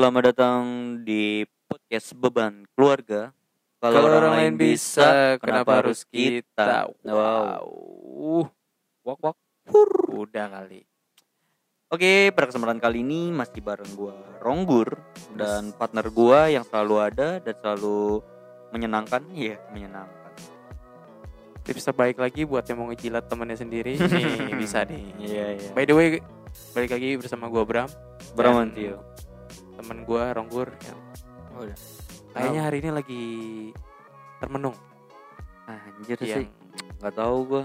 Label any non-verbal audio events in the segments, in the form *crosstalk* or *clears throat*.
Selamat datang di podcast beban keluarga. Kalau orang lain bisa, kenapa harus kita? Wow. Wow. Wak wak. Udah kali. Oke, pada kesempatan kali ini masih bareng gua Ronggur dan partner gua yang selalu ada dan selalu menyenangkan. Iya, menyenangkan. Tips terbaik lagi buat yang mau ngejilat temannya sendiri. *laughs* Nih bisa nih. Iya, iya. By the way, balik lagi bersama gua Bram. Bramantio. Temen gua Ronggur yang Oh, udah. kayaknya hari ini lagi termenung. Anjir Yang sih, nggak tahu gua.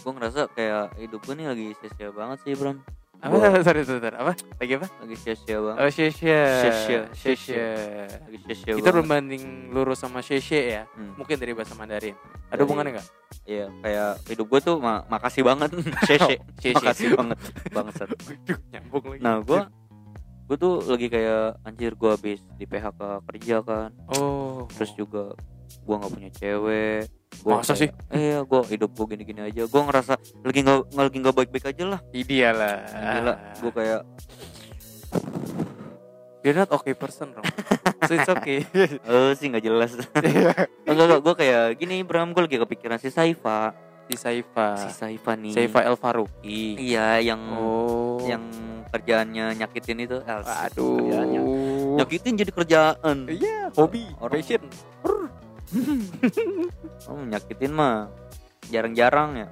Gua ngerasa kayak hidup gua nih lagi sia-sia banget sih, Bram. apa? Gua- *laughs* Sorry, sorry, sorry. Apa? Lagi apa? Lagi sia-sia banget. Oh, Shesha. Shesha, Shesha. Lagi sia-sia Kita berbanding lurus sama Sheshe ya. Hmm. Mungkin dari bahasa Mandarin. Ada Dari- hubungannya nggak? Iya, kayak hidup gue tuh ma- makasih banget, *laughs* Sheshe. Sheshe. makasih banget, bangsat. *laughs* Nyambung lagi. Nah, gue gue tuh lagi kayak anjir gue habis di PHK kerja kan, Oh. terus juga gue nggak punya cewek. Gua Masa kayak, Iya, gue hidup gue gini-gini aja. Gue ngerasa lagi nggak lagi nggak baik-baik aja lah. Idealah. Gila, gue kayak You're not okay person, Rom. *laughs* so it's okay. *laughs* eh sih nggak jelas. *laughs* enggak enggak, gue kayak gini, Bram. Gue lagi kepikiran si Saifa, si Saifa. si Saifa nih. Saifa El Faruqi. Iya, yang Oh. Yang kerjaannya nyakitin itu. Eh, kerjaannya. Aduh. Nyakitin jadi kerjaan. Iya, hobi, Orang- passion. *laughs* Oh, nyakitin mah jarang-jarang ya.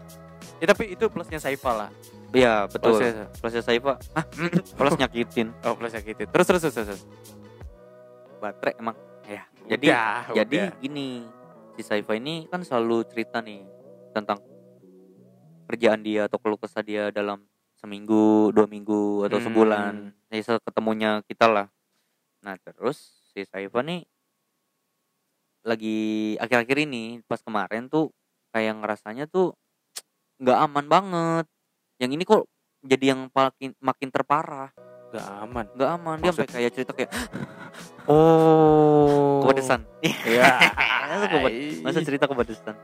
Ya tapi itu plusnya Saifa lah. Iya, betul. Plusnya. Plusnya Saifa. Ah, *laughs* plus nyakitin. Oh, plusnya gitu. Terus terus terus. terus. Baterai emang. Ya. Jadi Udah, jadi udah. gini, si Saifa ini kan selalu cerita nih tentang kerjaan dia atau keluh kesah dia dalam seminggu, dua minggu atau Hmm. sebulan. Ya, ketemunya kita lah. Nah, terus si Saifa nih lagi akhir-akhir ini pas kemarin tuh kayak ngerasanya tuh nggak aman banget. Yang ini kok jadi yang makin makin terparah, Gak aman. nggak aman. Dia sampai Maksud- kayak cerita kayak Oh. kepedesan. Iya. *laughs* Masa cerita kepedesan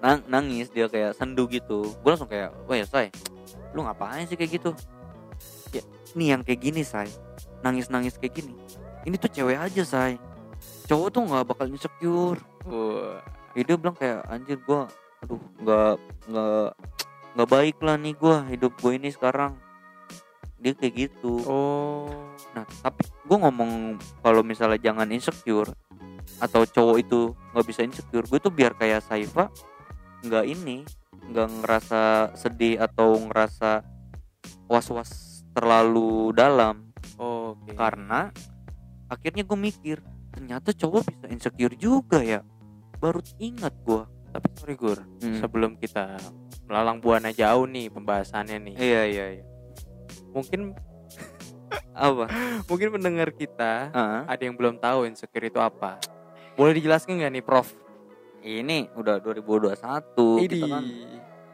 Nang, nangis dia kayak sendu gitu gue langsung kayak wah ya say lu ngapain sih kayak gitu? Ya nih yang kayak gini say. Nangis nangis kayak gini. Ini tuh cewek aja say. Cowok tuh nggak bakal insecure. Ya, dia bilang kayak anjir gue aduh nggak nggak nggak baik lah nih gue hidup gue ini sekarang. Dia kayak gitu. Oh. Nah, tapi gue ngomong kalau misalnya jangan insecure atau cowok itu nggak bisa insecure, gue tuh biar kayak Saifa nggak ini, nggak ngerasa sedih atau ngerasa was-was terlalu dalam Oke. karena akhirnya gue mikir ternyata cowok bisa insecure juga ya. Baru ingat gue. Tapi sorry Gur, Hmm. sebelum kita melalang buana jauh nih pembahasannya nih. Iya iya iya. Mungkin *laughs* Apa? mungkin pendengar kita Ah, ada yang belum tahu insecure itu apa. Boleh dijelaskan nggak nih, Prof? ini udah 2021 Idi. kita kan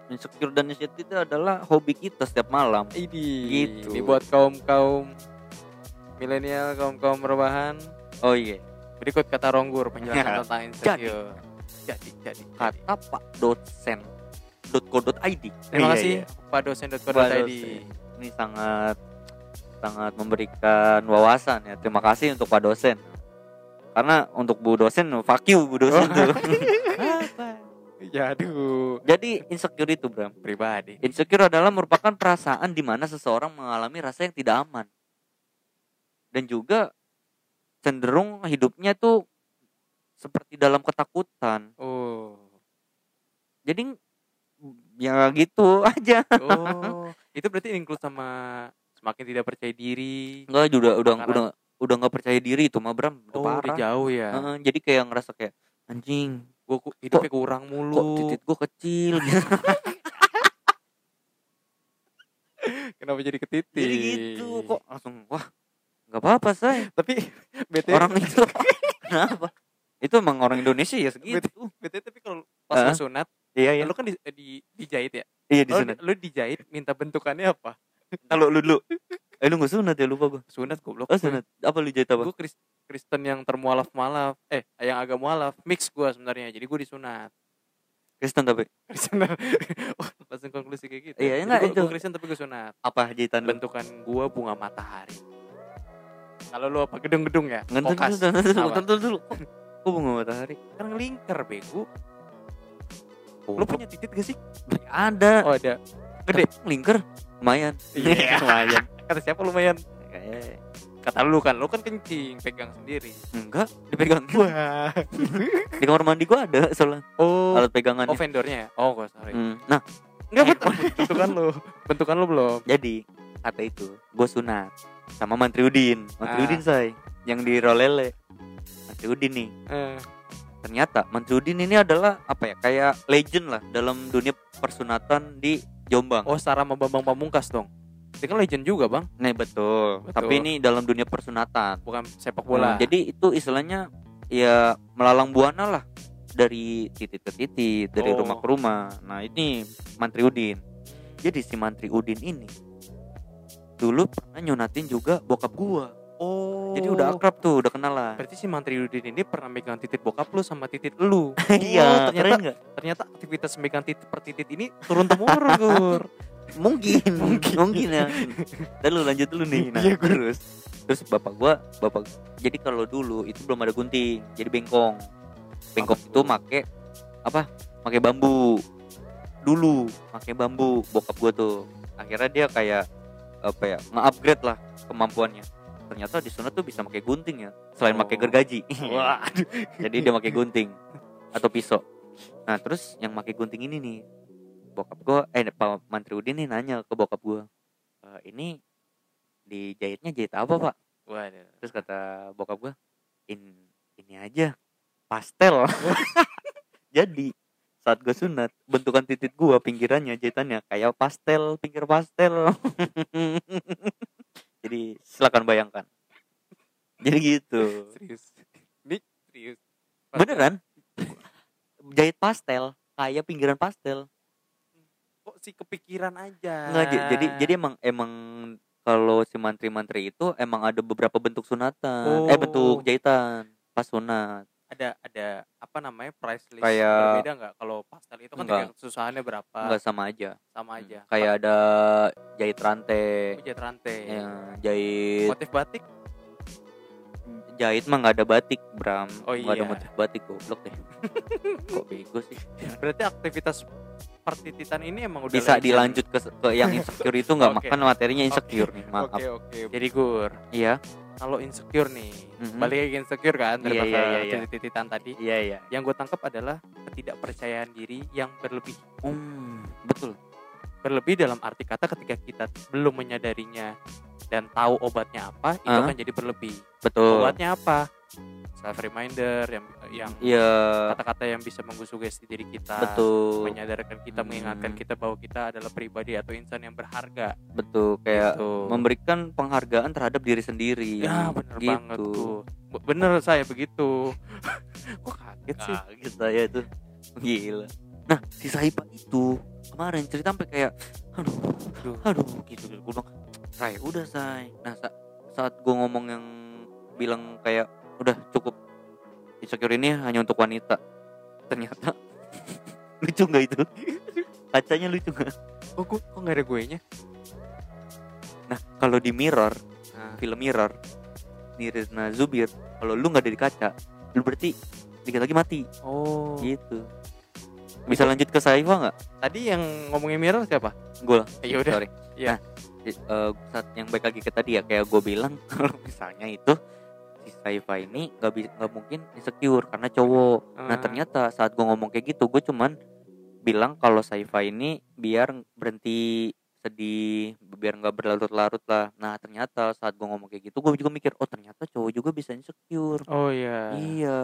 insecure dan insecure itu adalah hobi kita setiap malam. Idi. Gitu. Ini buat kaum kaum milenial, kaum kaum rebahan. Oh iya. Berikut kata Ronggur penjelasan *laughs* tentang insecure. Jadi, jadi, jadi. kata Pak dosen .co.id. Terima Iya, kasih iya. Pak dosen Pak tadi. dosen. Ini sangat sangat memberikan wawasan ya. Terima kasih untuk Pak dosen. Karena untuk Bu dosen, fuck you Bu dosen tuh. *laughs* *laughs* Ya aduh. Jadi insecure itu Bram. Pribadi. Insecure adalah merupakan perasaan di mana seseorang mengalami rasa yang tidak aman. Dan juga cenderung hidupnya tuh seperti dalam ketakutan. Oh. Jadi ya gitu *laughs* aja. Oh. itu berarti include sama semakin tidak percaya diri. Enggak juga udah Makanan. udah udah nggak percaya diri itu mah Bram udah Oh, udah parah. jauh ya. Heeh, jadi kayak ngerasa kayak anjing Ku- hidupnya kurang kok mulu. titik gua kecil gitu. *laughs* Kenapa jadi ke titik? jadi gitu kok langsung wah nggak apa-apa say Tapi *laughs* BT orang itu *laughs* kenapa itu emang orang Indonesia ya segitu BT tapi kalau pas lu sunat, iya iya lu kan di, di dijahit ya. iya di Lu, lu dijahit minta bentukannya apa? *laughs* kalau lu dulu eh lu nggak sunat ya lupa gua Sunat goblok. oh sunat apa lu jahit apa Gue Kristen yang termualaf-mualaf. Eh, yang agak mualaf. Mix gua sebenarnya. Jadi gue disunat. Kristen tapi Kristen Wah, *laughs* langsung konklusi kayak gitu. Iya, enggak, itu. gua Kristen tapi gue sunat. apa jahitan lu Bentukan gua bunga matahari. Kalau lu apa gedung-gedung ya? Ngentur Fokas. dulu, Apa? dulu. Kok bunga matahari? Kan ngelingkar bego. Oh, Lu punya titit gak sih? ada. Oh ada. Gede. Lingker. Lumayan. Iya. *laughs* Lumayan. Kata siapa lumayan? Kata lu kan, lu kan kencing, pegang sendiri. enggak dipegang. *laughs* Wah. *laughs* Di kamar mandi gua ada soalnya Oh, alat pegangannya. oh vendornya ya? Oh, gua sorry. Hmm. Nah, Enggak betul. Bentukan lu. Bentukan lu belum. jadi kata itu gue sunat sama Mantri Udin. Mantri Ah. Udin say yang di Rolele. Mantri Udin nih. Eh, Ternyata Mantri Udin ini adalah apa ya? Kayak legend lah dalam dunia persunatan di Jombang. oh, Sarah sama Bambang Pamungkas dong. Dia kan legend juga, Bang. Nih betul. Betul. Tapi ini dalam dunia persunatan. Bukan sepak bola. Nah, jadi itu istilahnya ya melalang buana lah dari titik ke titik, dari Oh. rumah ke rumah. Nah, ini Mantri Udin. Jadi si Mantri Udin ini dulu pernah nyunatin juga bokap gua. Oh. Jadi udah akrab tuh, udah kenal lah. Berarti si Mantri Udin ini pernah megang titit bokap lu sama titit lu. *laughs* Iya, Oh, ternyata keren nggak? ternyata aktivitas megang titit per titit ini turun temurun. *laughs* Mungkin, *laughs* mungkin, mungkin ya. Dan lu lanjut dulu nih. Nah, Iya, terus terus bapak gua, bapak jadi kalau dulu itu belum ada gunting, jadi bengkong. Bengkong Apa itu make apa? Make bambu. Dulu make bambu bokap gua tuh. Akhirnya dia kayak apa ya? Nge-upgrade lah kemampuannya. Ternyata di sana tuh bisa pakai gunting ya, selain Oh. pakai gergaji. *laughs* Wah, jadi dia pakai gunting atau pisau nah terus yang pakai gunting ini nih bokap gua eh Pak Mantri Udin nih nanya ke bokap gua "E, ini dijahitnya jahit apa pak Waduh. terus kata bokap gua in ini aja pastel *laughs* jadi saat gue sunat bentukan titik gua pinggirannya jahitannya kayak pastel pinggir pastel *laughs* jadi silakan bayangkan *laughs* jadi gitu Serius. Ini serius. beneran jahit pastel kayak pinggiran pastel Kok si kepikiran aja. Enggak, j- jadi jadi emang emang kalau si mantri-mantri itu emang ada beberapa bentuk sunatan eh Oh. bentuk jahitan pas sunat ada ada apa namanya price list Kayak- berbeda nggak? Kalau pastel itu kan Enggak. kesusahannya berapa. Enggak sama aja. Sama aja. Hmm, kayak ada jahit rantai. Jahit rantai. Ya, jahit motif batik jahit mah nggak ada batik Bram. Oh, nggak ada iya. motif batik goblok deh. *laughs* Kok bego sih? Berarti aktivitas pertititan ini emang udah bisa legend. dilanjut ke, ke yang *laughs* insecure itu nggak? Oke. makan materinya insecure nih maaf oke oke. Jadi gur iya. kalau insecure nih Mhm. balik lagi insecure kan dari Iya, iya, iya, iya. tititan tadi. Iya iya. Yang gue tangkap adalah ketidakpercayaan diri yang berlebih. Hmm, betul. Berlebih dalam arti kata ketika kita belum menyadarinya dan tahu obatnya apa itu Hah? akan jadi berlebih. Betul. Obatnya apa? Self reminder yang yang iya. kata-kata yang bisa menggusugesti diri kita betul. menyadarkan kita Hmm. mengingatkan kita bahwa kita adalah pribadi atau insan yang berharga. Betul kayak Gitu. memberikan penghargaan terhadap diri sendiri. Ya bener gitu. banget tuh. Bener saya begitu. *laughs* Kok kaget sih? Kaget saya itu. Gila. Nah si Saipa itu kemarin cerita sampai kayak aduh Aduh. aduh gitu gue bilang say udah say. Nah sa- saat gue ngomong yang bilang kayak udah cukup insecure ini hanya untuk wanita. Ternyata *laughs* lucu nggak itu? Kacanya lucu nggak? Oh kok kok nggak ada gue nya? Nah kalau di mirror nah, film mirror Nirina Zubir kalau lu nggak ada di kaca lu berarti dikit lagi mati. Oh. Gitu. Bisa lanjut ke Saifa nggak? Tadi yang ngomongin mirror siapa? Gue ya udah. Sorry. Iya. nah eh, saat yang baik lagi ke tadi ya kayak gue bilang *laughs* kalau misalnya itu si Saifa ini nggak bisa nggak mungkin insecure karena cowok nah Ah. ternyata saat gue ngomong kayak gitu gue cuman bilang kalau Saifa ini biar berhenti sedih biar nggak berlarut-larut lah nah ternyata saat gue ngomong kayak gitu gue juga mikir oh ternyata cowok juga bisa insecure oh iya Iya.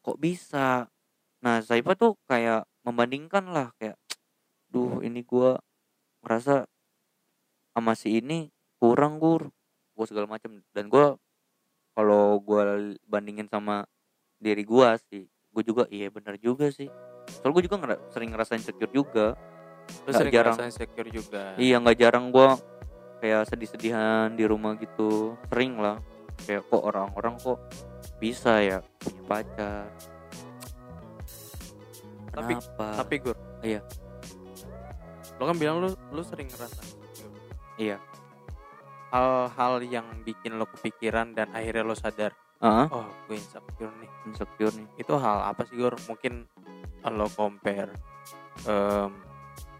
Kok bisa? Nah, Saifa tuh kayak membandingkan lah kayak duh ini gua ngerasa sama si ini kurang gur. Gua segala macam dan gua kalau gua bandingin sama diri gua sih gue juga iya bener juga sih. Soalnya gue juga ngera- sering ngerasain insecure juga. Nggak sering jarang. ngerasain insecure juga. Iya nggak jarang gua kayak sedih-sedihan di rumah gitu. Sering lah. Kayak kok orang-orang kok bisa ya punya pacar? Tapi- Kenapa? tapi gur. Iya. lo kan bilang lu lu sering ngerasa. insecure. Iya. Hal-hal yang bikin lo kepikiran dan akhirnya lo sadar Heeh, oh gue insecure nih insecure nih. Itu hal apa sih Gor? Mungkin lo compare em,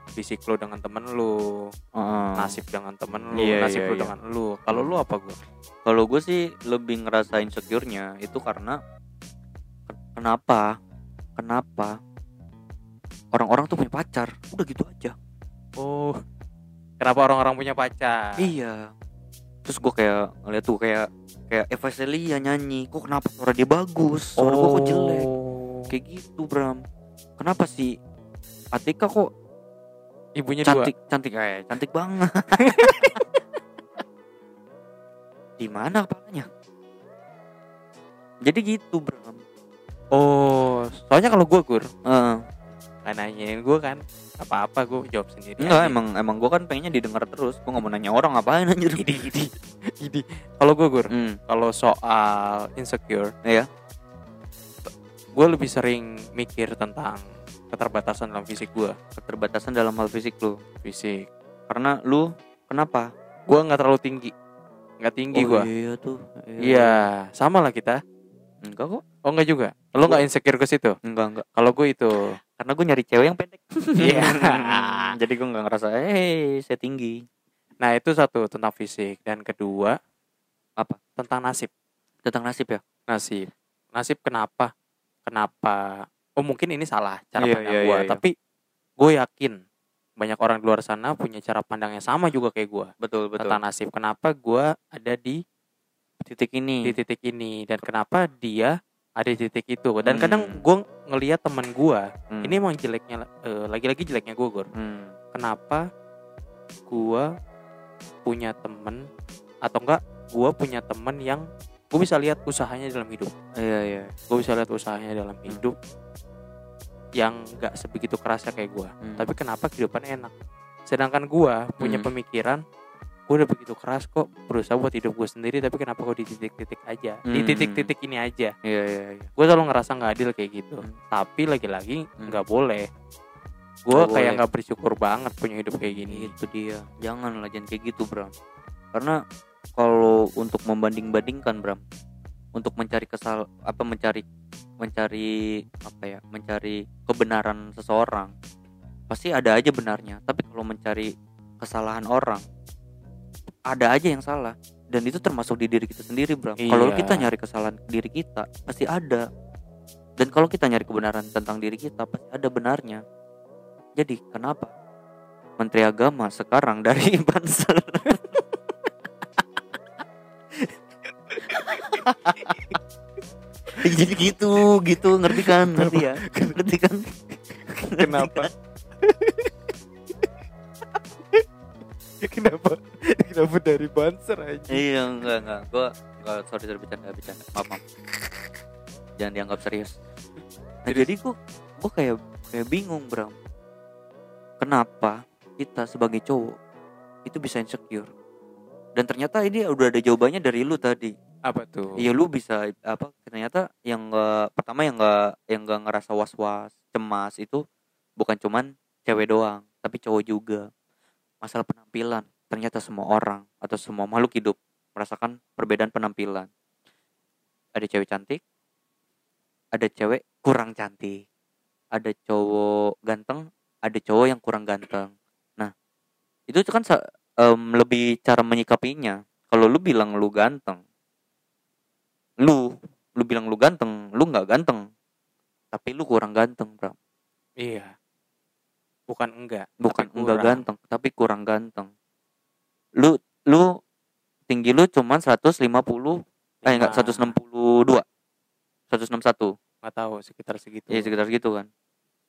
fisik lo dengan temen lo Heeh. nasib dengan temen lu Iya, nasib iya, lu iya. dengan lu kalau lu apa gue kalau gue sih lebih ngerasa insecure-nya itu karena ken- kenapa? Kenapa orang-orang tuh punya pacar? Udah gitu aja. Oh kenapa orang-orang punya pacar? Iya. Terus gue kayak ngeliat tuh kayak kayak Eva Celia nyanyi kok kenapa suara dia bagus? Suara gue kok jelek? Oh. kayak gitu Bram. Kenapa sih? Atika kok ibunya cantik cantik eh cantik banget. *laughs* Di mana kepalanya? Jadi gitu Bram. Dua oh soalnya kalau gue gur Heeh. Nggak nanyain gue kan apa-apa gue jawab sendiri Enggak, aja. emang emang gue kan pengennya didengar terus. Gue nggak mau nanya orang ngapain anjir. Gidi, gidi. Gidi. kalau gue gur Hmm, kalau soal insecure Iya. gue lebih sering mikir tentang keterbatasan dalam fisik gue keterbatasan dalam hal fisik lu. fisik Karena lu kenapa? gue nggak terlalu tinggi nggak tinggi gue Iya tuh. iya sama lah kita Enggak kok. oh nggak juga lo nggak insecure ke situ Enggak enggak. kalau gue itu Karena gue nyari cewek yang pendek. *laughs* Iya. *laughs* Jadi gue nggak ngerasa, eh saya tinggi. Nah itu satu tentang fisik dan kedua Apa? tentang nasib. Tentang nasib ya. Nasib. Nasib kenapa? Kenapa? Oh mungkin ini salah cara Iya, pandang iya, gua, iya, iya. tapi gue yakin banyak orang di luar sana punya cara pandang yang sama juga kayak gua Betul betul. tentang nasib. Kenapa gua ada di titik ini. di titik ini dan kenapa dia ada di titik itu. Dan Hmm. kadang gue ngelihat teman gua Hmm. ini emang jeleknya eh, lagi-lagi jeleknya gue Gor. Hmm. kenapa gua punya temen atau enggak gua punya temen yang gue bisa lihat usahanya dalam hidup Iya iya. gue bisa lihat usahanya dalam hidup yang nggak sebegitu kerasnya kayak gua Hmm. tapi kenapa kehidupannya enak sedangkan gua punya Hmm. pemikiran gue udah begitu keras kok berusaha buat hidup gue sendiri tapi kenapa kok di titik-titik aja di Hmm. titik-titik ini aja Iya iya iya. gue selalu ngerasa nggak adil kayak gitu Hmm. tapi lagi-lagi Hmm. nggak boleh gue kayak nggak bersyukur banget punya hidup kayak gini Itu dia. Jangan lah jangan kayak gitu, Bram. Karena kalau untuk membanding-bandingkan, Bram, untuk mencari kesal apa mencari mencari apa ya? Mencari kebenaran seseorang. Pasti ada aja benarnya. Tapi kalau mencari kesalahan orang, ada aja yang salah. Dan itu termasuk di diri kita sendiri. Kalau Iya. kita nyari kesalahan diri kita, pasti ada. Dan kalau kita nyari kebenaran tentang diri kita, pasti ada benarnya. Jadi, kenapa Menteri Agama sekarang dari *laughs* Banser? *laughs* Jadi gitu, gitu, ngerti kan? Ngerti ya? Ngerti kan? kenapa *laughs* kenapa kenapa dari banser aja Iya, enggak, enggak. Gua enggak sorry sorry bercanda, bercanda. Maaf, maaf. Jangan dianggap serius. Nah, jadi gua gua kayak kayak bingung, Bram. Kenapa kita sebagai cowok itu bisa insecure? Dan ternyata ini udah ada jawabannya dari lu tadi. apa tuh Iya, lu bisa apa? Ternyata yang enggak pertama yang enggak yang enggak ngerasa was-was, cemas itu bukan cuman cewek doang, tapi cowok juga. Masalah penampilan. Ternyata semua orang atau semua makhluk hidup merasakan perbedaan penampilan. Ada cewek cantik, ada cewek kurang cantik. Ada cowok ganteng, ada cowok yang kurang ganteng. Nah, itu kan em, lebih cara menyikapinya. Kalau lu bilang lu ganteng, lu lu bilang lu ganteng, lu nggak ganteng, tapi lu kurang ganteng, bro. iya bukan enggak Bukan enggak kurang. ganteng, tapi kurang ganteng. Lu lu tinggi lu cuman 150 eh enggak. 162. 161. nggak tahu sekitar segitu Ya sekitar gitu kan.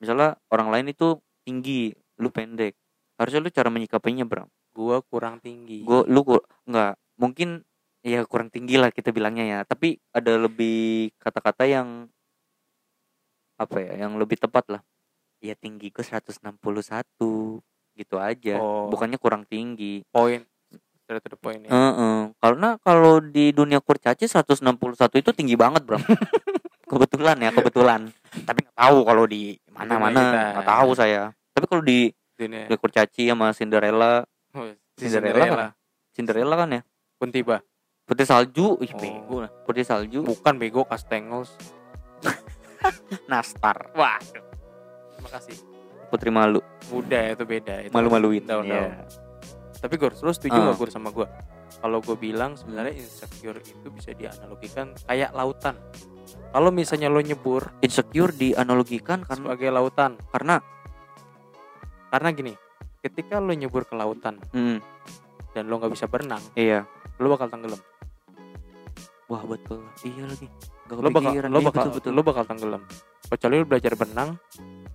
Misalnya orang lain itu tinggi, lu pendek. Harusnya lu cara menyikapinya, Bram. gua kurang tinggi Gua lu kur- enggak mungkin ya kurang tinggi lah kita bilangnya ya, tapi ada lebih kata-kata yang apa ya, yang lebih tepat lah. Ya tinggi gue 161 gitu aja. Oh. Bukannya kurang tinggi. poin straight to the point ya Heeh. Karena kalau di dunia kurcaci 161 itu tinggi banget, Bro. *laughs* kebetulan ya, kebetulan. Tapi nggak tahu kalau di mana-mana, nggak tahu saya. Tapi kalau di dunia kurcaci sama Cinderella, Oh, si Cinderella kan? Cinderella kan ya? Kuntiba. putri salju ih Oh. bego lah. putri salju Bukan bego Kastengels. *laughs* nastar Waduh. Terima kasih. putri malu Udah itu beda itu. malu-maluin Daun, Iya. Tapi gue lu setuju Ah. nggak Gur sama gue? Kalau gue bilang sebenarnya insecure itu bisa dianalogikan kayak lautan. Kalau misalnya lo nyebur insecure dianalogikan karena sebagai lautan, karena karena gini, ketika lo nyebur ke lautan hmm, dan lo nggak bisa berenang, iya lo bakal tenggelam. wah betul iya lagi Gak Lo bakal lo Iya, bakal betul, betul. lo bakal tenggelam. Kecuali lo belajar berenang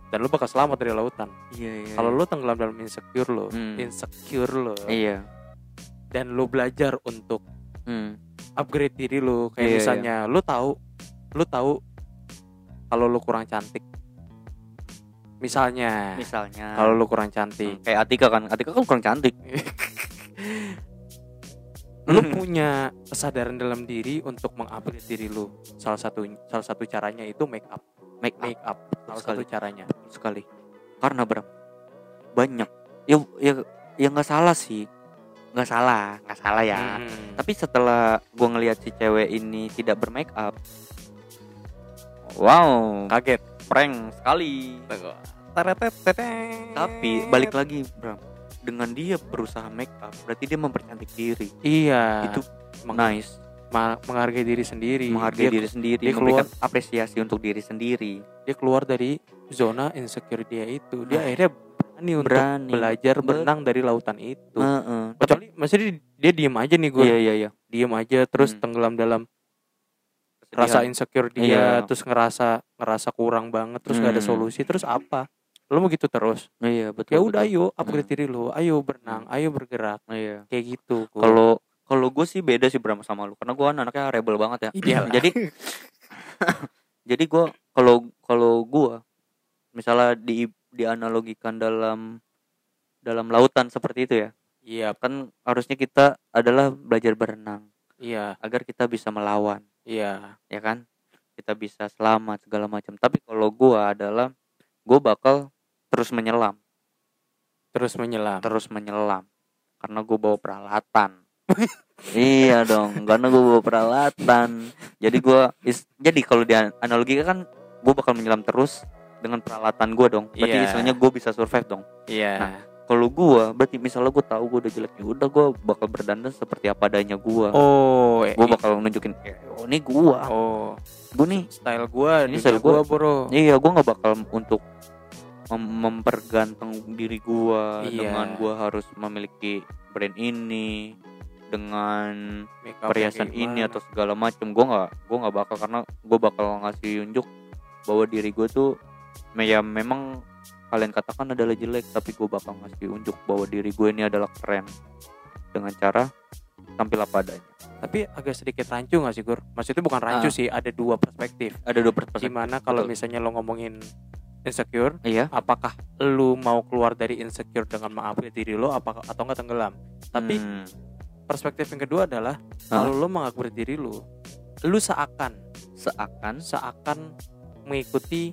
dan lo bakal selamat dari lautan. iya iya Kalau iya. lo tenggelam dalam insecure lo, Hmm. insecure lo, iya dan lo belajar untuk hmm. upgrade diri lo, kayak Iya, iya. misalnya lo tahu, lo tahu kalau lo kurang cantik. Misalnya, misalnya kalau lo kurang cantik, Hmm, kayak Atika kan Atika kan kurang cantik *laughs* Hmm. punya kesadaran dalam diri untuk mengupgrade diri lo. Salah satu salah satu caranya itu make up, make up make up. Salah sekali. satu caranya. Sekali karena Bram banyak ya ya ya nggak salah sih nggak salah nggak salah ya Hmm. tapi setelah gua ngelihat si cewek ini tidak bermake up wow kaget. prank sekali tapi balik lagi Bram dengan dia berusaha make up berarti dia mempercantik diri Iya. itu meng- nice ma- menghargai diri sendiri. menghargai dia, diri sendiri dia memberikan apresiasi untuk diri sendiri dia keluar dari zona insecure dia itu. Dia Nah. akhirnya berani untuk berani belajar Bet- berenang dari lautan itu. Heeh. Kecuali maksudnya dia, diem aja nih gue. iya iya iya Diem aja terus Hmm. tenggelam dalam rasa insecure dia, Iya. terus ngerasa ngerasa kurang banget, terus gak ada Hmm. solusi, terus apa? Lo mau gitu terus? iya betul Ya udah ayo upgrade Hmm. diri lo, ayo berenang, ayo bergerak, iya. Kayak gitu. Kalau kalau gue sih beda sih Bram sama lu. Karena gue anaknya rebel banget ya. Iyalah. jadi *laughs* jadi gue kalau kalau gue misalnya di dianalogikan dalam dalam lautan seperti itu ya. Iya, kan harusnya kita adalah belajar berenang. Iya, agar kita bisa melawan. Iya, ya kan? Kita bisa selamat segala macam. Tapi kalau gue adalah gue bakal terus menyelam. Terus menyelam. terus menyelam. Karena gue bawa peralatan. *laughs* Iya dong karena gue bawa peralatan. Jadi gue jadi kalau dia analogi kan gue bakal menyelam terus dengan peralatan gue dong. Berarti Iya. istilahnya gue bisa survive dong. Iya, Nah, kalau gue berarti misalnya gue tahu gue udah jelek ya udah gue bakal berdandan seperti apa adanya gue oh, gue bakal nunjukin eh, oh ini gue oh, gue nih. Style gua, Ini style gua. bro. iya gue nggak bakal untuk mem- memperganteng diri gue Iya. dengan gue harus memiliki brand ini dengan Make up perhiasan ini atau segala macem gue nggak gue nggak bakal karena gue bakal ngasih unjuk bahwa diri gue tuh me- ya memang kalian katakan adalah jelek tapi gue bakal ngasih unjuk bahwa diri gue ini adalah keren dengan cara tampil apa adanya Tapi agak sedikit rancu gak sih, Gur? Maksudnya bukan rancu Ah. sih, ada dua perspektif. ada dua perspektif Gimana kalau misalnya lo ngomongin insecure, iya apakah lu mau keluar dari insecure dengan mengupgrade diri lo apakah atau enggak tenggelam? Tapi Hmm. perspektif yang kedua adalah Ah. kalau lo mengupgrade diri lu, lu seakan seakan seakan mengikuti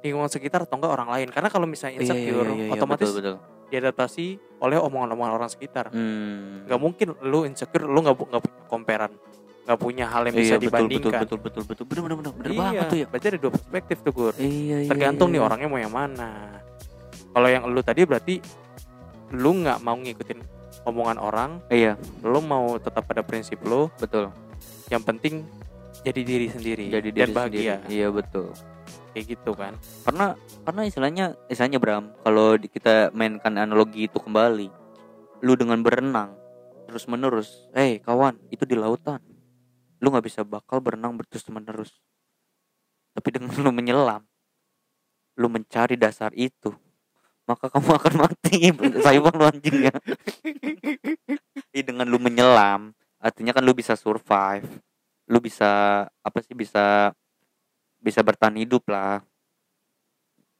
lingkungan sekitar atau enggak orang lain. Karena kalau misalnya Iya, iya, insecure, iya, iya, otomatis betul, betul. diadaptasi oleh omongan-omongan orang sekitar. Hmm. Nggak mungkin lu insecure, lu nggak nggak punya comparan, nggak punya hal yang bisa iya, betul, betul, dibandingkan. betul betul betul bener bener bener bener iya, banget tuh ya berarti ada dua perspektif tuh Gur. iya, iya, Tergantung iya, nih iya. orangnya mau yang mana. Kalau yang lu tadi berarti lu nggak mau ngikutin omongan orang, iya lu mau tetap pada prinsip lu. betul Yang penting jadi diri sendiri jadi dan diri bahagia sendiri. iya betul kayak gitu kan. karena karena istilahnya istilahnya Bram kalau kita mainkan analogi itu kembali lu dengan berenang terus menerus eh kawan itu di lautan lu nggak bisa bakal berenang terus menerus. Tapi dengan *laughs* lu menyelam lu mencari dasar itu maka kamu akan mati. *laughs* Saya pun lu anjing ya. *laughs* Ih, dengan lu menyelam artinya kan lu bisa survive. Lu bisa apa sih bisa bisa bertahan hidup lah.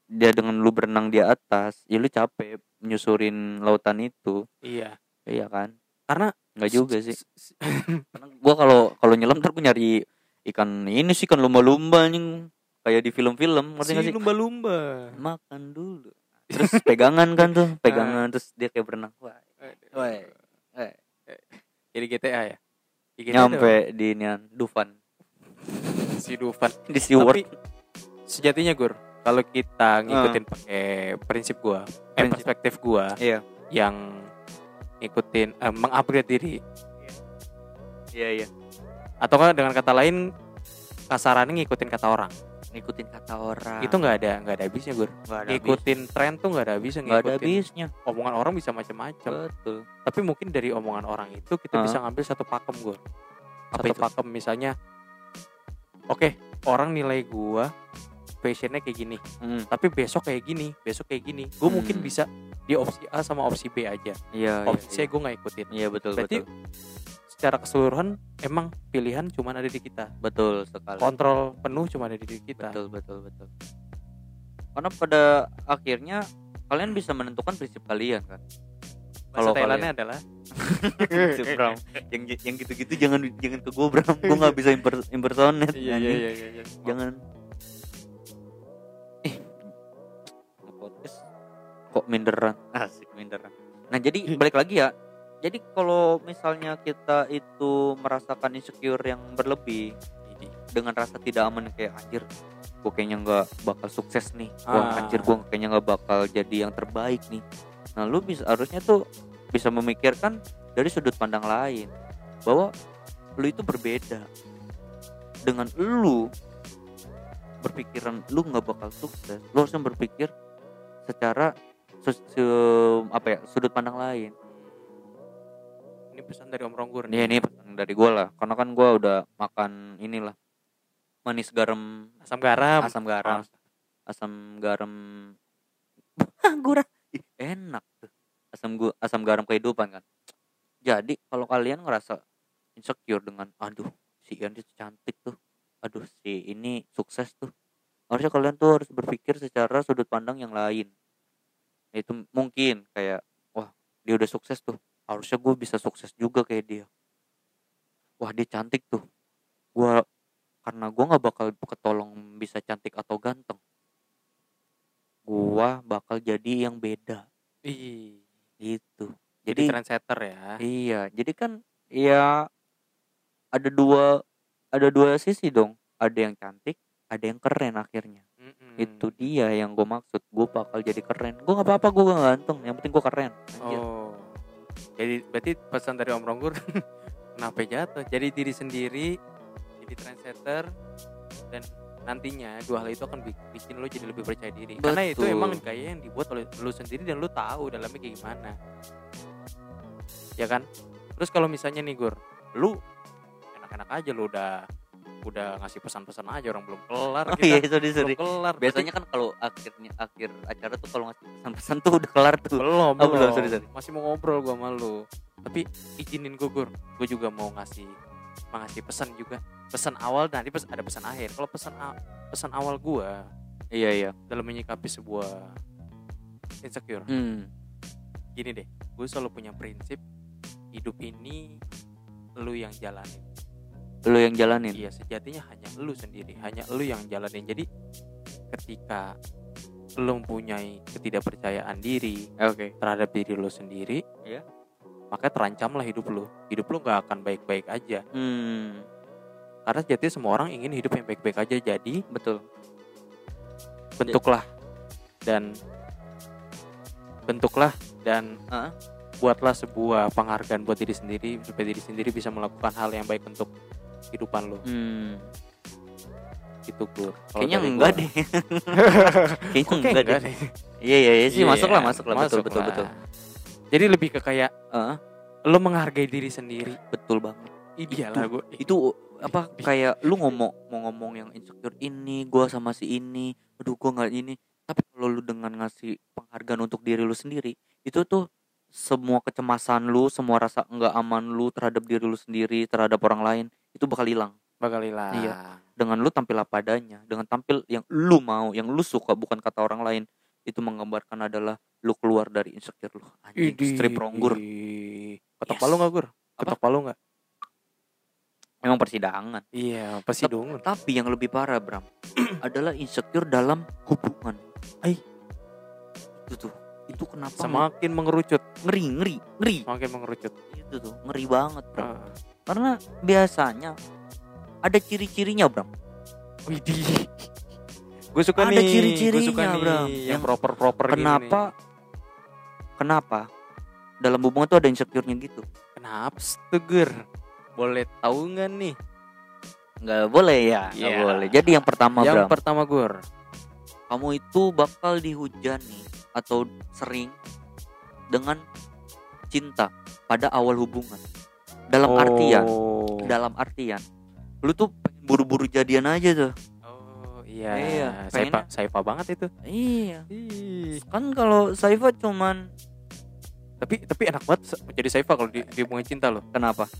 Dia dengan lu berenang di atas ya lu capek nyusurin lautan itu. Iya. iya kan Karena nggak juga sih. karena *laughs* gua kalau kalau nyelam ntar nyari ikan ini sih ikan lumba-lumba nih kayak di film-film ngerti nggak si sih? lumba-lumba. makan dulu. Terus pegangan kan tuh pegangan terus dia kayak berenang. Wah Woi. jadi GTA ya? Di GTA nyampe di nian Dufan. Si Dufan. Di SeaWorld tapi sejatinya gur kalau kita ngikutin pakai prinsip gua eh, Prinsip. perspektif gua iya. yang ngikutin eh, mengupgrade diri. Iya iya. Atau kan dengan kata lain kasarannya ngikutin kata orang. Ngikutin kata orang. Itu nggak ada nggak ada habisnya habis ngikutin tren tuh nggak ada habisnya nggak ada habisnya. omongan orang bisa macam-macam. Betul. Tapi mungkin dari omongan orang itu kita Hah? bisa ngambil satu pakem gue satu itu? pakem misalnya oke orang nilai gua fashionnya kayak gini Hmm, tapi besok kayak gini besok kayak gini. Gue mungkin Hmm. bisa di opsi A sama opsi B aja. Iya iya, opsi C iya. gue nggak ikutin. Iya betul berarti betul. secara keseluruhan emang pilihan cuma ada di kita. Betul sekali. Kontrol penuh cuma ada di diri kita. Betul betul betul. Karena pada akhirnya kalian bisa menentukan prinsip kalian kan? Kalau Thailandnya adalah *laughs* Bram. yang yang gitu-gitu jangan jangan ke gue Bram. Gue nggak bisa imper, impersonate iya iya iya iya, iya. jangan. Eh podcast kok minderan? Asik minderan. Nah jadi *laughs* balik lagi ya. Jadi kalau misalnya kita itu merasakan insecure yang berlebih dengan rasa tidak aman kayak anjir gue kayaknya nggak bakal sukses nih. Gua Ah. anjir gue kayaknya nggak bakal jadi yang terbaik nih. Nah lu bisa harusnya tuh bisa memikirkan dari sudut pandang lain bahwa lu itu berbeda. Dengan lu berpikiran lu nggak bakal sukses lu harusnya berpikir secara se- se- apa ya sudut pandang lain. Ini pesan dari Om Ronggur ini ini pesan dari gue lah. Karena kan gue udah makan inilah manis garam. Asam garam. Asam garam. Oh, asam garam. *laughs* Gurah. Ih, enak tuh. Asam gua asam garam kehidupan kan. Jadi kalau kalian ngerasa insecure dengan aduh si Ian itu cantik tuh. Aduh si ini sukses tuh. Harusnya kalian tuh harus berpikir secara sudut pandang yang lain itu mungkin kayak wah dia udah sukses tuh. Harusnya gue bisa sukses juga kayak dia. Wah dia cantik tuh. Gua karena gua nggak bakal ketolong bisa cantik atau ganteng. Gua bakal jadi yang beda. Ih, gitu. Jadi jadi trendsetter ya? iya jadi kan ya ada dua ada dua sisi dong. Ada yang cantik ada yang keren akhirnya Mm-mm. itu dia yang gue maksud gue bakal jadi keren gue nggak apa-apa gue gak ganteng yang penting gue keren Anjir. Oh. Jadi berarti pesan dari Om Ronggur *laughs* kenapa jatuh? Jadi diri sendiri, jadi trendsetter dan nantinya dua hal itu akan bi- bikin lo jadi lebih percaya diri. Karena itu Betul. emang gaya yang dibuat oleh lo sendiri dan lo tahu dalamnya kayak gimana. Ya kan? Terus kalau misalnya nih Gur, lu enak-enak aja lo udah udah ngasih pesan-pesan aja orang belum kelar oh kita. iya sorry sorry belum kelar. biasanya kan kalau akhirnya akhir acara tuh kalau ngasih pesan-pesan tuh udah kelar tuh belum, Oh, belum, belum. sorry, sorry. Masih mau ngobrol gua sama lu. Tapi izinin gue Gur, gue juga mau ngasih mau ngasih pesan juga. Pesan awal nanti pes- ada pesan akhir. Kalau pesan pesan awal gua iya iya dalam menyikapi sebuah insecure. hmm. Gini deh, gue selalu punya prinsip hidup ini lu yang jalanin. Lu yang jalanin Iya, sejatinya hanya lu sendiri, hanya lu yang jalanin. Jadi ketika lu mempunyai ketidakpercayaan diri, oke terhadap diri lo sendiri, Iya. maka terancamlah hidup lo. Hidup lo nggak akan baik-baik aja. hmm. Karena sejati semua orang ingin hidup yang baik-baik aja. Jadi betul bentuklah dan bentuklah dan Hah? buatlah sebuah penghargaan buat diri sendiri supaya diri sendiri bisa melakukan hal yang baik untuk kehidupan lo. hmm. Gur. Kalau kayaknya enggak gua- deh *laughs* kayaknya enggak, enggak deh iya iya iya sih Iya, masuk lah masuk lah betul betul betul Jadi lebih ke kayak Heeh, lo menghargai diri sendiri. betul banget Iyalah gue. itu apa kayak lu ngomong mau ngomong yang insecure ini gua sama si ini aduh gua nggak ini tapi kalau lu dengan ngasih penghargaan untuk diri lu sendiri itu tuh semua kecemasan lu semua rasa nggak aman lu terhadap diri lu sendiri terhadap orang lain itu bakal hilang bakal hilang. Iya. dengan lu tampil apa adanya dengan tampil yang lu mau yang lu suka bukan kata orang lain itu menggambarkan adalah lu keluar dari insecure lu anjing Idih. strip ronggur Ketok Yes. palu nggak gur? Ketok palu nggak? emang persidangan Iya dong. tapi yang lebih parah Bram *clears throat* adalah insecure dalam hubungan Ai. itu tuh itu kenapa semakin mengerucut ngeri ngeri ngeri semakin mengerucut itu tuh ngeri banget bro Ah. Karena biasanya ada ciri-cirinya bro Widih. Gue suka Ada nih. Gue ciri-cirinya, Bram. yang Yang proper-proper gini kenapa kenapa dalam hubungan tuh ada insecure-nya gitu. Kenapa setugur? Boleh tahu nggak nih? nggak boleh ya nggak Iya. boleh jadi yang pertama yang Bram pertama Gur. kamu itu bakal dihujani atau sering dengan cinta pada awal hubungan dalam artian Oh. dalam artian lu tuh pengen buru-buru jadian aja tuh Oh iya. Iya, Saifa, Saifa banget itu. iya Ih. kan kalau Saifa cuman Tapi tapi enak banget jadi Saifa kalau di, di hubungan cinta loh. kenapa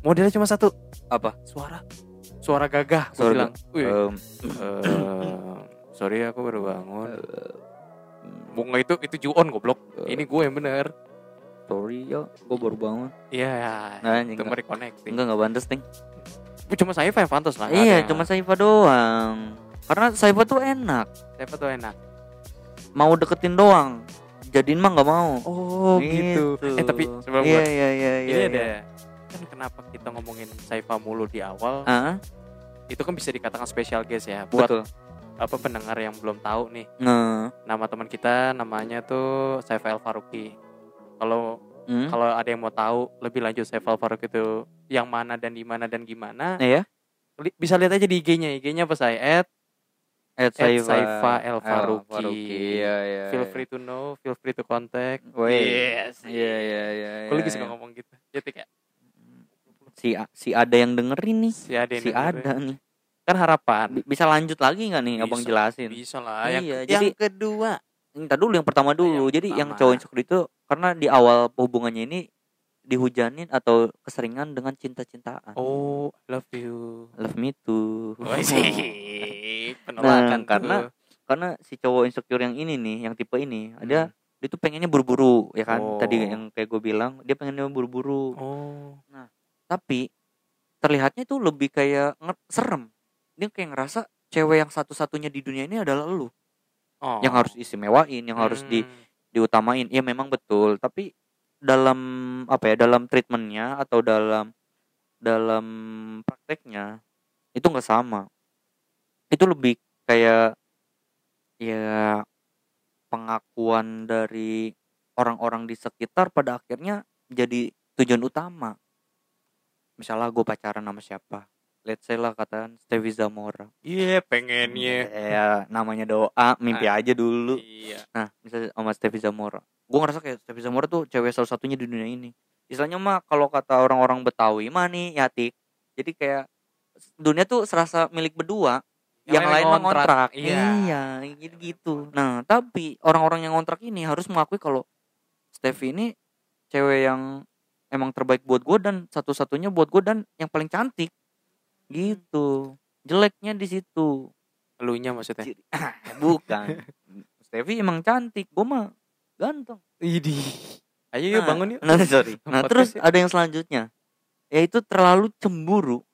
Modelnya cuma satu, apa suara. Suara gagah. Suara bilang. Em, eh, sorry aku baru bangun. Bunga itu itu Juon goblok. Ini gue yang bener. Sorry ya gue baru bangun Iya. nah itu enggak mereconnecting. enggak enggak pantas ting Cuma Saifa yang pantas lah. iya cuma Saifa doang karena Saifa tuh enak Saifa tuh enak. mau deketin doang jadiin mah nggak mau Oh gitu. Eh tapi sebelum iya iya iya ini iya ada iya. kan kenapa kita ngomongin Saifa mulu di awal? ah Itu kan bisa dikatakan special guest ya. Buat betul apa pendengar yang belum tahu nih. nah Nama teman kita namanya tuh Saifa El Faruqi. Kalau hmm. kalau ada yang mau tahu lebih lanjut Saifa El Faruqi itu yang mana dan di mana dan gimana, iya li- bisa lihat aja di IG-nya. IG-nya apa saya? At At Saifa El Faruqi. iya iya feel iya. free to know, feel free to contact. Woi. Yes. iya iya iya Gue lagi iya, suka iya. ngomong gitu. Jadi kayak si si ada yang dengerin nih si ada yang si dengerin. ada nih kan harapan Bi- bisa lanjut lagi nggak nih abang Bisa. jelasin bisa lah yang, Iya, yang jadi- kedua Ntar dulu yang pertama dulu. Yang Jadi yang pertama. cowok insecure itu karena di awal hubungannya ini dihujanin atau keseringan dengan cinta-cintaan. oh love you Love me too. *laughs* Penolakan Nah, karena- tuh. karena si cowok insecure yang ini nih, yang tipe ini, ada dia tuh pengennya buru-buru, ya kan? Oh. Tadi yang kayak gue bilang, dia pengennya buru-buru. oh Tapi terlihatnya tuh lebih kayak serem. Dia kayak ngerasa cewek yang satu-satunya di dunia ini adalah lu, oh. Yang harus istimewain, yang harus di Hmm. diutamain. Ya memang betul. Tapi dalam apa ya dalam treatmentnya atau dalam dalam prakteknya itu nggak sama. Itu lebih kayak ya pengakuan dari orang-orang di sekitar pada akhirnya jadi tujuan utama. Misalnya gue pacaran sama siapa let's say lah katakan Stevi Zamora iya pengennya ya namanya doa mimpi aja dulu iya Nah, misalnya sama Stevi Zamora. Gue ngerasa kayak Stevi Zamora tuh cewek salah satunya di dunia ini. Istilahnya mah kalau kata orang-orang Betawi mah nih yatik. Jadi kayak dunia tuh serasa milik berdua. Yang, lain mah ngontrak. iya Iya, gitu gitu. Nah, tapi orang-orang yang ngontrak ini harus mengakui kalau Stevi ini cewek yang emang terbaik buat gue dan satu-satunya buat gue dan yang paling cantik. Gitu. Jeleknya di situ. elunya maksudnya *coughs* Bukan. Stevi emang cantik, gue mah ganteng. Idi ayo yuk Nah, bangun yuk Nah, sorry. Nah, terus ada yang selanjutnya. Yaitu terlalu cemburu.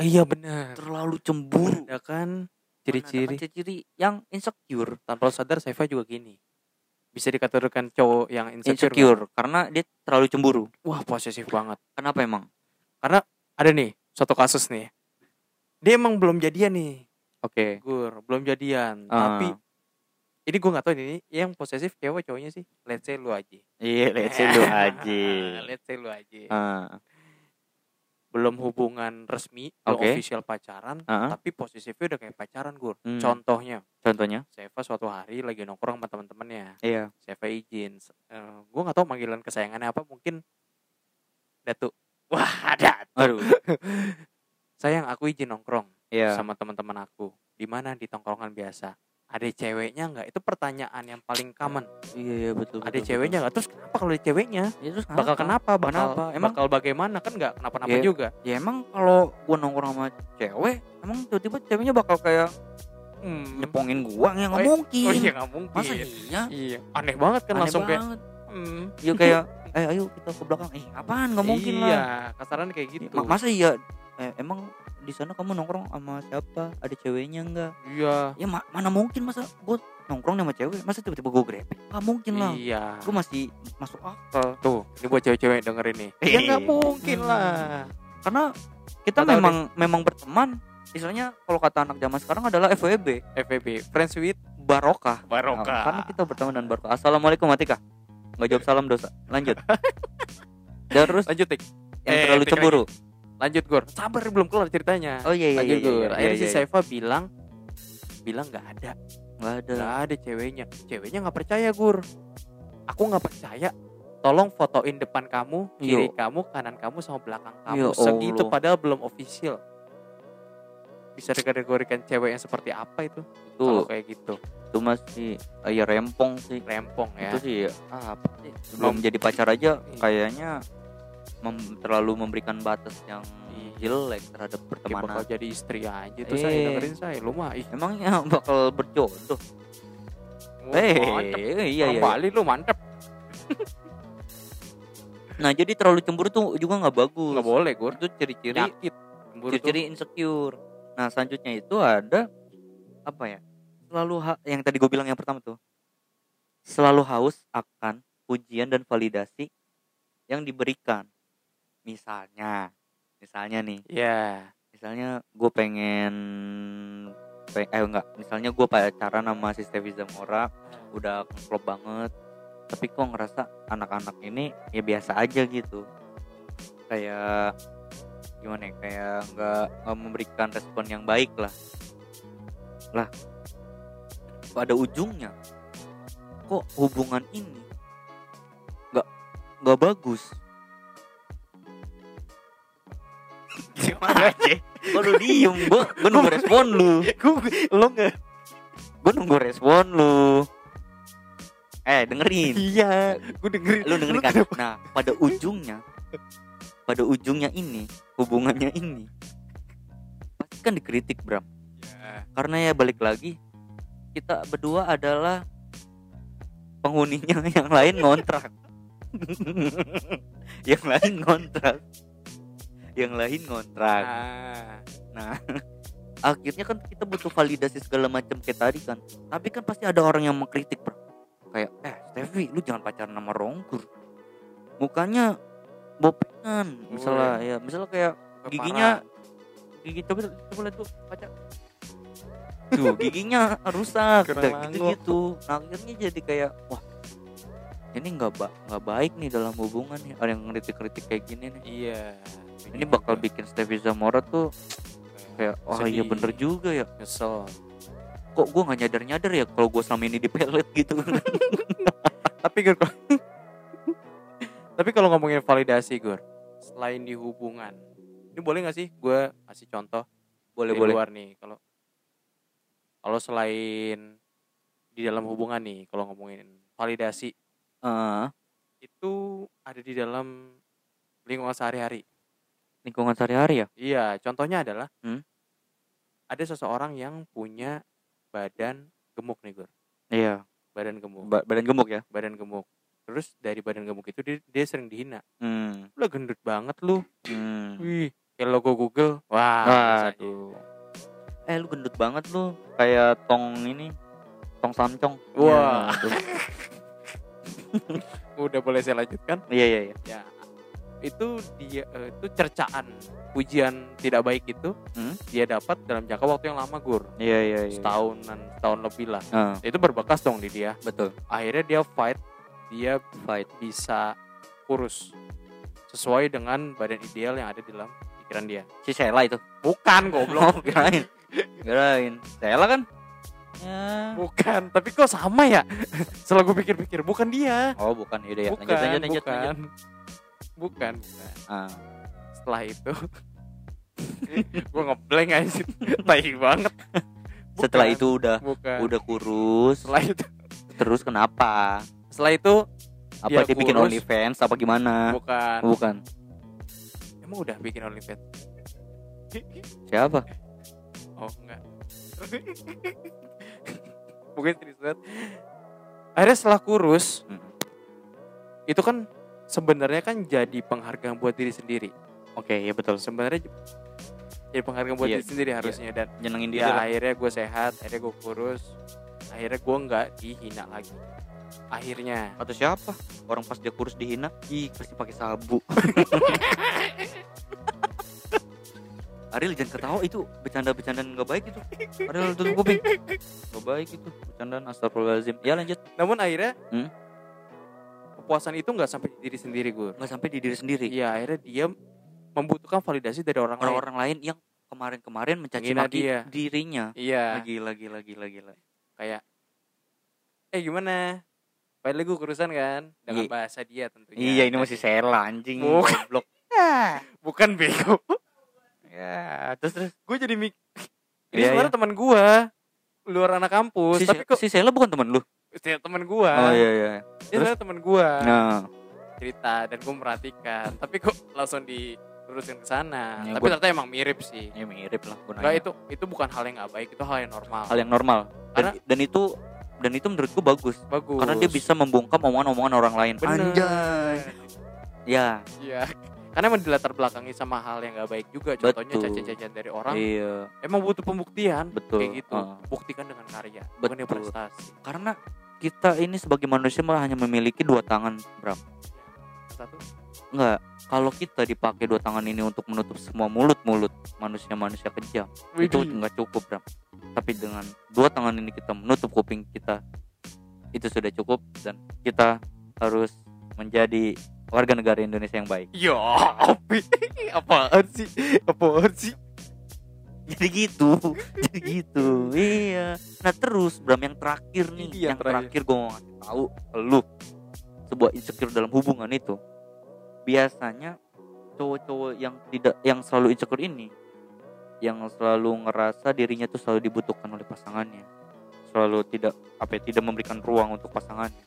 iya benar Terlalu cemburu. ya kan ciri-ciri ciri-ciri yang insecure. tanpa sadar Saifa juga gini bisa dikategorikan cowok yang insecure, Insecure karena dia terlalu cemburu. wah posesif banget Kenapa emang? ada nih suatu kasus nih dia emang belum jadian nih Oke. gur belum jadian Ah. tapi ini gue nggak tahu ini yang posesif cewek cowoknya sih let's say lu aja Iya, let's say lu aja. *laughs* let's say lu aja Ah, belum hubungan resmi belum Oke. official pacaran ah, tapi posesifnya udah kayak pacaran gur Hmm. contohnya contohnya? Seva suatu hari lagi nongkrong sama teman-temannya Iya. Seva izin uh, gue nggak tahu panggilan kesayangannya apa mungkin Datu wah ada Aduh. *laughs* sayang aku izin nongkrong Iya. sama teman-teman aku di mana di tongkrongan biasa ada ceweknya nggak itu pertanyaan yang paling common Iya, iya betul. ada betul, ceweknya nggak terus kenapa kalau ada ceweknya. Ya, terus bakal kenapa bakal Kenapa? Emang- bakal bagaimana kan nggak kenapa-napa Iya. juga Ya emang kalau gua nongkrong sama cewek, emang tiba-tiba ceweknya bakal kayak hmm. nyepongin gua ya nggak Oh, mungkin. oh iya nggak mungkin Masa iya? iya aneh banget kan Aneh langsung kayak banget. hmm. Ya kayak eh ayo kita ke belakang. Eh, apaan? Nggak mungkin iya, lah. kasarannya kayak gitu Ma- Masa iya eh, emang di sana kamu nongkrong sama siapa? Ada ceweknya enggak? iya Ya ma- mana mungkin masa gua nongkrong sama cewek masa tiba-tiba gue grepek nggak mungkin lah iya gue masih masuk akal tuh ini buat cewek-cewek yang dengerin nih ya Eh. nggak mungkin Hmm. lah karena kita tahu memang memang berteman istilahnya kalau kata anak zaman sekarang adalah FWB FVB friends with barokah Barokah. Nah, karena kita berteman dan barokah assalamualaikum Atika nggak jawab salam dosa lanjut. *laughs* Dan terus lanjut Tik. yang Eh, terlalu cemburu. Lanjut Gor sabar belum kelar ceritanya. Oh iya iya lanjut iya, Gor iya, akhirnya iya, si iya. Saifa bilang bilang nggak ada. Nggak ada. Nggak ada ceweknya. Ceweknya nggak percaya Gur. Aku nggak percaya. Tolong fotoin depan kamu kiri Yo. kamu kanan kamu sama belakang kamu. Ya segitu Allah. padahal belum official bisa dikategorikan cewek yang seperti apa itu? Kalau tuh kayak gitu. itu masih ah, ya rempong sih. Rempong ya? Itu sih ya, apa sih? Sebelum Mem- jadi pacar aja Iya. kayaknya mem- terlalu memberikan batas yang Iya. jelek terhadap Kayak bakal pertemanan. jadi istri aja tuh saya Eh. dengerin saya lu mah ih. Emangnya *laughs* bakal berjodoh? Eh mantep. iya iya iya. Bali lu mantep. *laughs* Nah jadi terlalu cemburu tuh juga nggak bagus. Nggak boleh Gur. Itu ciri-ciri ciri-ciri insecure nah selanjutnya itu ada apa ya selalu ha- yang tadi gue bilang yang pertama tuh. Selalu haus akan pujian dan validasi yang diberikan. Misalnya misalnya nih. Ya misalnya gue pengen pe- eh enggak misalnya gue pacaran sama si Stevie Zamora udah klop banget. Tapi kok ngerasa anak-anak ini ya biasa aja gitu. Kayak gimana ya kayak nggak memberikan respon yang baik lah. Lah pada ujungnya kok hubungan ini nggak nggak bagus? *laughs* Gimana aja kok lu diem? Gua gua nunggu respon lu. Lo nggak gua nunggu respon lu. Eh dengerin. Iya gue dengerin. Lu dengerin kan? nah pada ujungnya pada ujungnya ini hubungannya ini. Pasti kan dikritik Bram. Ya. karena ya balik lagi kita berdua adalah penghuninya *laughs* yang lain ngontrak. *laughs* Yang lain ngontrak. Yang lain ngontrak. Ah, nah *laughs* akhirnya kan kita butuh validasi segala macam kayak tadi kan. Tapi kan pasti ada orang yang mengkritik bro kayak eh Stevie lu jangan pacaran sama Ronggur mukanya bopengan misalnya ya misalnya kayak giginya gigi coba coba lihat tuh kaca tuh giginya rusak gitu gitu. Nah, akhirnya jadi kayak wah ini nggak ba nggak baik nih dalam hubungan nih. Ada yang kritik-kritik kayak gini nih. Iya ini bakal bikin Stevie Zamora tuh kayak wah iya bener juga ya. Nyesel. Kok gue nggak nyadar nyadar ya kalau gue selama ini di pelet gitu *laughs* tapi Gur tapi kalau ngomongin validasi Gur selain di hubungan ini boleh nggak sih gue kasih contoh boleh di boleh. luar nih? Kalau kalau selain di dalam hubungan nih kalau ngomongin validasi Eh, itu ada di dalam lingkungan sehari-hari. Lingkungan sehari-hari ya? Iya contohnya adalah Hmm? ada seseorang yang punya badan gemuk nih Gur. Iya. Badan gemuk. Ba- badan gemuk ya? Badan gemuk terus dari badan gemuk itu dia, dia sering dihina hmm. lu gendut banget lu Hmm. wih kayak logo Google wah. Waduh. Eh lu gendut banget lu kayak tong ini tong samcong. Wah. Ya, tuh. *laughs* udah boleh saya lanjutkan Iya iya iya. ya itu dia eh, itu cercaan pujian tidak baik itu Hmm? dia dapat dalam jangka waktu yang lama gur Iya iya iya. setahunan setahun lebih lah Ah, itu berbekas dong di dia betul. akhirnya dia fight dia Fight. bisa kurus sesuai dengan badan ideal yang ada di dalam pikiran dia Si Sheila itu. bukan goblok *laughs* kirain. Kirain. Sheila kan? Ya. bukan tapi kok sama ya *laughs* setelah gue pikir-pikir bukan dia Oh, bukan. Yaudah ya. bukan Lanjut lanjut lanjut. bukan. lanjut. bukan bukan Ah. setelah itu *laughs* gue ngeblank aja tai banget Setelah Bukan, itu udah bukan udah kurus. setelah itu Terus kenapa? Setelah itu Apa Dia dia bikin. OnlyFans apa gimana? bukan Bukan. emang udah bikin OnlyFans Siapa? oh enggak *laughs* mungkin serius banget akhirnya setelah kurus Hmm. itu kan sebenarnya kan jadi penghargaan buat diri sendiri Oke, ya betul. sebenarnya jadi penghargaan buat Iya, diri sendiri harusnya dan Nyenengin ya dia. lah. akhirnya gue sehat akhirnya gue kurus akhirnya gue nggak dihina lagi akhirnya Atau siapa? Orang pas dia kurus dihina, ih pasti pakai sabu. *laughs* Ariel jangan ketawa itu bercanda-bercandaan nggak baik itu. Ariel tutup kuping. Nggak baik itu bercandaan astagfirullahaladzim. Ya lanjut. namun akhirnya Hmm? kepuasan itu nggak sampai di diri sendiri gue Nggak sampai di diri sendiri. iya akhirnya dia membutuhkan validasi dari orang lain Orang-orang lain yang kemarin-kemarin mencaci Menghina maki dia. dirinya. iya Lagi lagi lagi lagi lagi. kayak eh gimana Padahal gue kurusan kan dengan Iya. bahasa dia tentunya Iya ini masih Sela anjing. Bukan. Goblok. *laughs* bukan bego Ya, terus terus gue jadi mik ini Iya, sebenarnya teman gue luar anak kampus si, tapi kok si Sela bukan teman lu? si teman gue Oh iya iya. dia terus? teman gue Nah, cerita dan gue merhatikan tapi kok langsung dilurusin ke sana Ya, tapi gua- ternyata emang mirip sih ya mirip lah nanya. itu itu bukan hal yang nggak baik itu hal yang normal hal yang normal. Dan, Karena- dan itu dan itu menurutku bagus bagus karena dia bisa membongkam omongan-omongan orang lain. Bener. Anjay. Ya, iya karena emang dilatar belakangi sama hal yang nggak baik juga contohnya Betul. cacian-cacian dari orang iya, emang butuh pembuktian betul. kayak gitu Ah. buktikan dengan karya bukan Betul. prestasi karena kita ini sebagai manusia malah hanya memiliki dua tangan, Bram. satu Enggak, kalau kita dipakai dua tangan ini untuk menutup semua mulut-mulut manusia-manusia kejam, itu nggak cukup, Bram. Tapi dengan dua tangan ini kita menutup kuping kita, itu sudah cukup dan kita harus menjadi warga negara Indonesia yang baik. ya apa *laughs* apaan sih apaan sih Jadi gitu, jadi gitu. Iya. Nah terus Bram yang terakhir nih, Iya, yang terakhir. terakhir gue mau ngasih tahu lu sebuah insecure dalam hubungan itu. Biasanya cowok-cowok yang tidak yang selalu insecure ini yang selalu ngerasa dirinya tuh selalu dibutuhkan oleh pasangannya. Selalu tidak apa ya, tidak memberikan ruang untuk pasangannya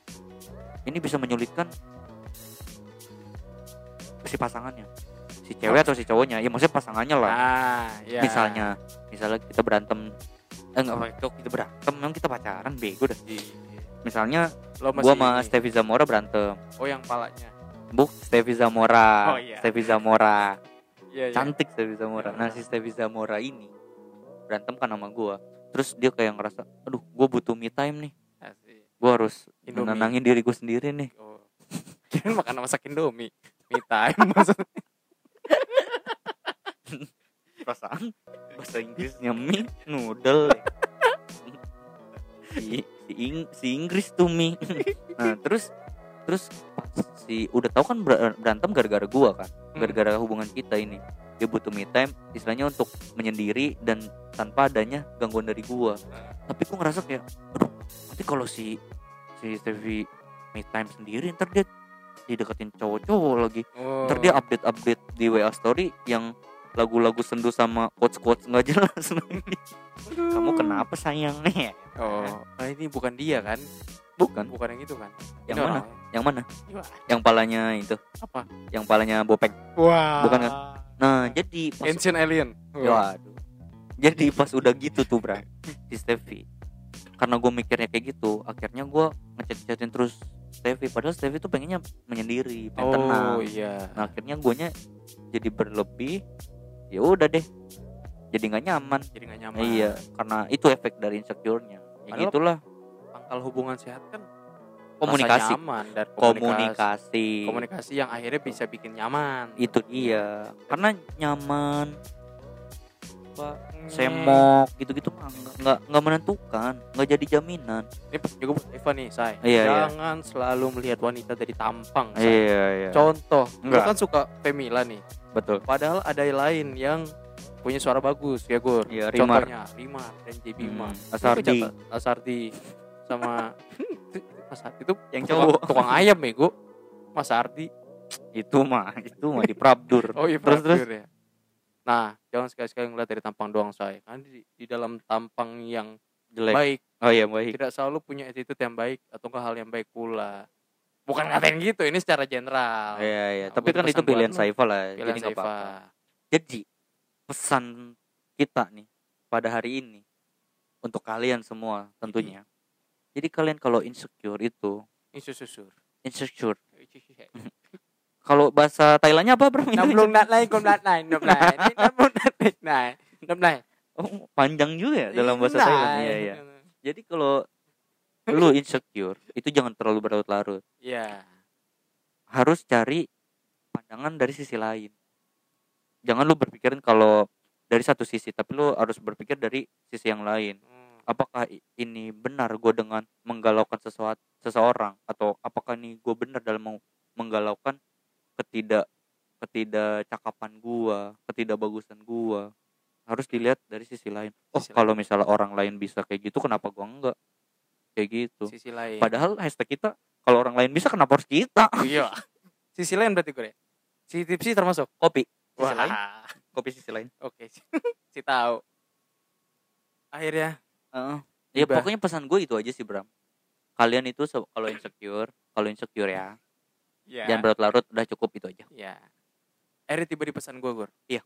ini bisa menyulitkan si pasangannya. Si cewek atau si cowoknya. Ya maksudnya pasangannya lah. Nah ya misalnya misalnya kita berantem eh enggak kok kita berantem memang kita pacaran bego dah. Misalnya lo masih gua sama ini. Stevie Zamora berantem. Oh yang palanya? Buk Stevie Zamora. Oh, iya. Stevie Zamora iya iya. Cantik Stevie Zamora. Nah si Stevie Zamora ini berantem kan sama gua. Terus dia kayak ngerasa aduh gua butuh me time nih. Gua harus Indomie. menenangin diri gua sendiri nih. Oh. *laughs* Kirain makan masak indomie. Me time *laughs* maksudnya. Perasaan bahasa Inggrisnya mie noodle. *laughs* Si si, Ing- si Inggris tuh mie nah terus terus pas si udah tahu kan ber- berantem gara-gara gua kan? Hmm. gara-gara hubungan kita ini. Dia butuh me time istilahnya untuk menyendiri dan tanpa adanya gangguan dari gua. Tapi gua ngerasa kayak aduh nanti kalau si si Stevie me time sendiri ntar dia dideketin cowok-cowok lagi. Oh. ntar dia update update di WA story yang lagu-lagu sendu sama quotes quotes nggak jelas kamu kenapa sayang nih oh ah, ini bukan dia kan bukan. Bukan yang itu kan? Yang mana? orang- yang mana? Wah. yang palanya itu. Apa? Yang palanya bopeng wah. Bukan kan? nah jadi pas ancient alien. Waduh. Jadi pas udah gitu tuh bro si Stevie. Karena gue mikirnya kayak gitu akhirnya gue ngechat chatin terus Stevie. Padahal Stevie tuh pengennya menyendiri pengen tenang. oh iya. Nah akhirnya guanya jadi berlebih ya udah deh. Jadi nggak nyaman. Jadi nggak nyaman. Iya karena itu efek dari insecure-nya. Ya Padahal gitulah pangkal hubungan sehat kan komunikasi. nyaman dan komunikasi. Komunikasi. Komunikasi yang akhirnya bisa bikin nyaman. Itu dia. Karena nyaman semok gitu-gitu mah nggak nggak menentukan nggak jadi jaminan. Ini juga buat Eva nih say. Iya, iya. jangan selalu melihat wanita dari tampang say. iya iya. Contoh Enggak. kan suka Femila nih. Betul. Padahal ada yang lain yang punya suara bagus ya Gur? Iya, Rimar. contohnya Rimar dan JB Bima. Hmm, Asardi. Asardi sama *laughs* Mas Ardi itu Yang cowok. tukang ayam bego. Mas Ardi. Itu mah itu mah di Prabdur. Oh iya terus terus? Prabdur ya. nah jangan sekali-sekali ngeliat dari tampang doang say kan di, di dalam tampang yang jelek. baik oh iya baik. tidak selalu punya attitude yang baik atau enggak hal yang baik pula. Bukan ngatain gitu ini secara general. Iya iya. Nah, tapi kan itu pilihan. Saifah lah Pilihan jadi Saifa. apa-apa jadi pesan kita nih pada hari ini untuk kalian semua tentunya jadi kalian kalau insecure itu susur insecure. *laughs* Kalau bahasa Thailandnya apa bro? Năm luôn đặt lên con đặt này nộp lại năm luôn đặt này nộp này oh, panjang juga ya dalam bahasa Thailand. Iya iya. Jadi kalau lu insecure itu jangan terlalu berlarut-larut. Iya. harus cari pandangan dari sisi lain. Jangan lu berpikirin kalau dari satu sisi tapi lu harus berpikir dari sisi yang lain. Hmm. Apakah ini benar gue dengan menggalaukan sesuatu seseorang atau apakah ini gue benar dalam menggalaukan ketidak ketidakcakapan gua ketidakbagusan gua harus dilihat dari sisi lain oh Sisi kalau misalnya orang lain bisa kayak gitu kenapa gua enggak kayak gitu Sisi lain. padahal hashtag kita kalau orang lain bisa kenapa harus kita Iya. Sisi lain berarti gue. ya? Si tipsi termasuk. kopi sisi Wah. lain kopi sisi lain Oke. *laughs* si tahu. Akhirnya Heeh. ya pokoknya pesan gue itu aja sih Bram kalian itu kalau insecure kalau insecure ya ya. jangan berlarut-larut udah cukup itu aja Ya. Akhirnya tiba di pesan gue, Gur. Iya.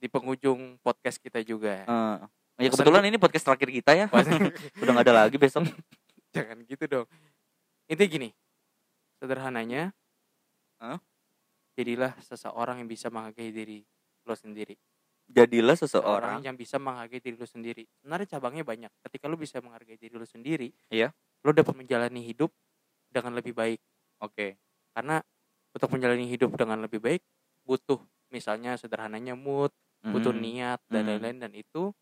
Di penghujung podcast kita juga. Heeh. ya Pesan kebetulan ini podcast terakhir kita ya *laughs* udah nggak ada lagi besok *laughs* Jangan gitu dong. Intinya gini. Sederhananya. Hah? Jadilah seseorang yang bisa menghargai diri lo sendiri. Jadilah Orang seseorang yang bisa menghargai diri lo sendiri. Sebenarnya cabangnya banyak. Ketika lo bisa menghargai diri lo sendiri, Iya. lo dapat menjalani hidup dengan lebih baik. oke Karena untuk menjalani hidup dengan lebih baik butuh misalnya sederhananya mood, butuh Mm-mm. niat dan Mm. lain-lain dan itu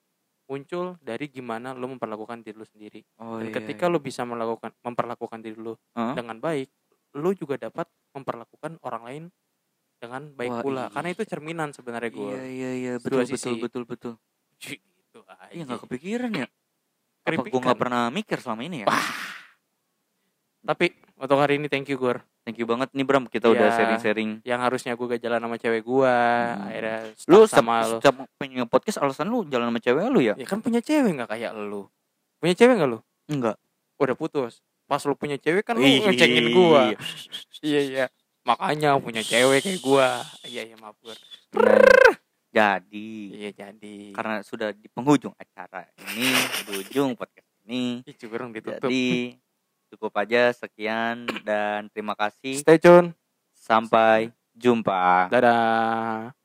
muncul dari gimana lo memperlakukan diri lo sendiri. Oh, dan iya, ketika iya. lo bisa melakukan memperlakukan diri lo Hah? dengan baik, lo juga dapat memperlakukan orang lain dengan baik Wah, pula. iya. Karena itu cerminan sebenarnya gue. Iya iya iya Dua betul betul sisi. betul betul. Gitu aja. Iya nggak kepikiran ya. Apa Keripikan. gue nggak pernah mikir selama ini ya. Tapi untuk hari ini thank you Gur. Thank you banget nih Bram kita udah Iya. sharing-sharing. Yang harusnya gue gak jalan sama cewek gue, Hmm. akhirnya Lu sama lo. setiap punya podcast alasan lu jalan sama cewek lu ya? Ya kan punya cewek nggak kayak lu. Punya cewek nggak lu? Enggak. Udah putus. Pas lu punya cewek kan lu ngecengin gua. Iya iya. Makanya punya cewek kayak gua. Iya iya maaf Gur. Nah, jadi Iya jadi. karena sudah di penghujung acara ini, di ujung podcast ini. Ih, ditutup. Jadi cukup aja sekian dan terima kasih. Stay tune. Sampai jumpa. Dadah.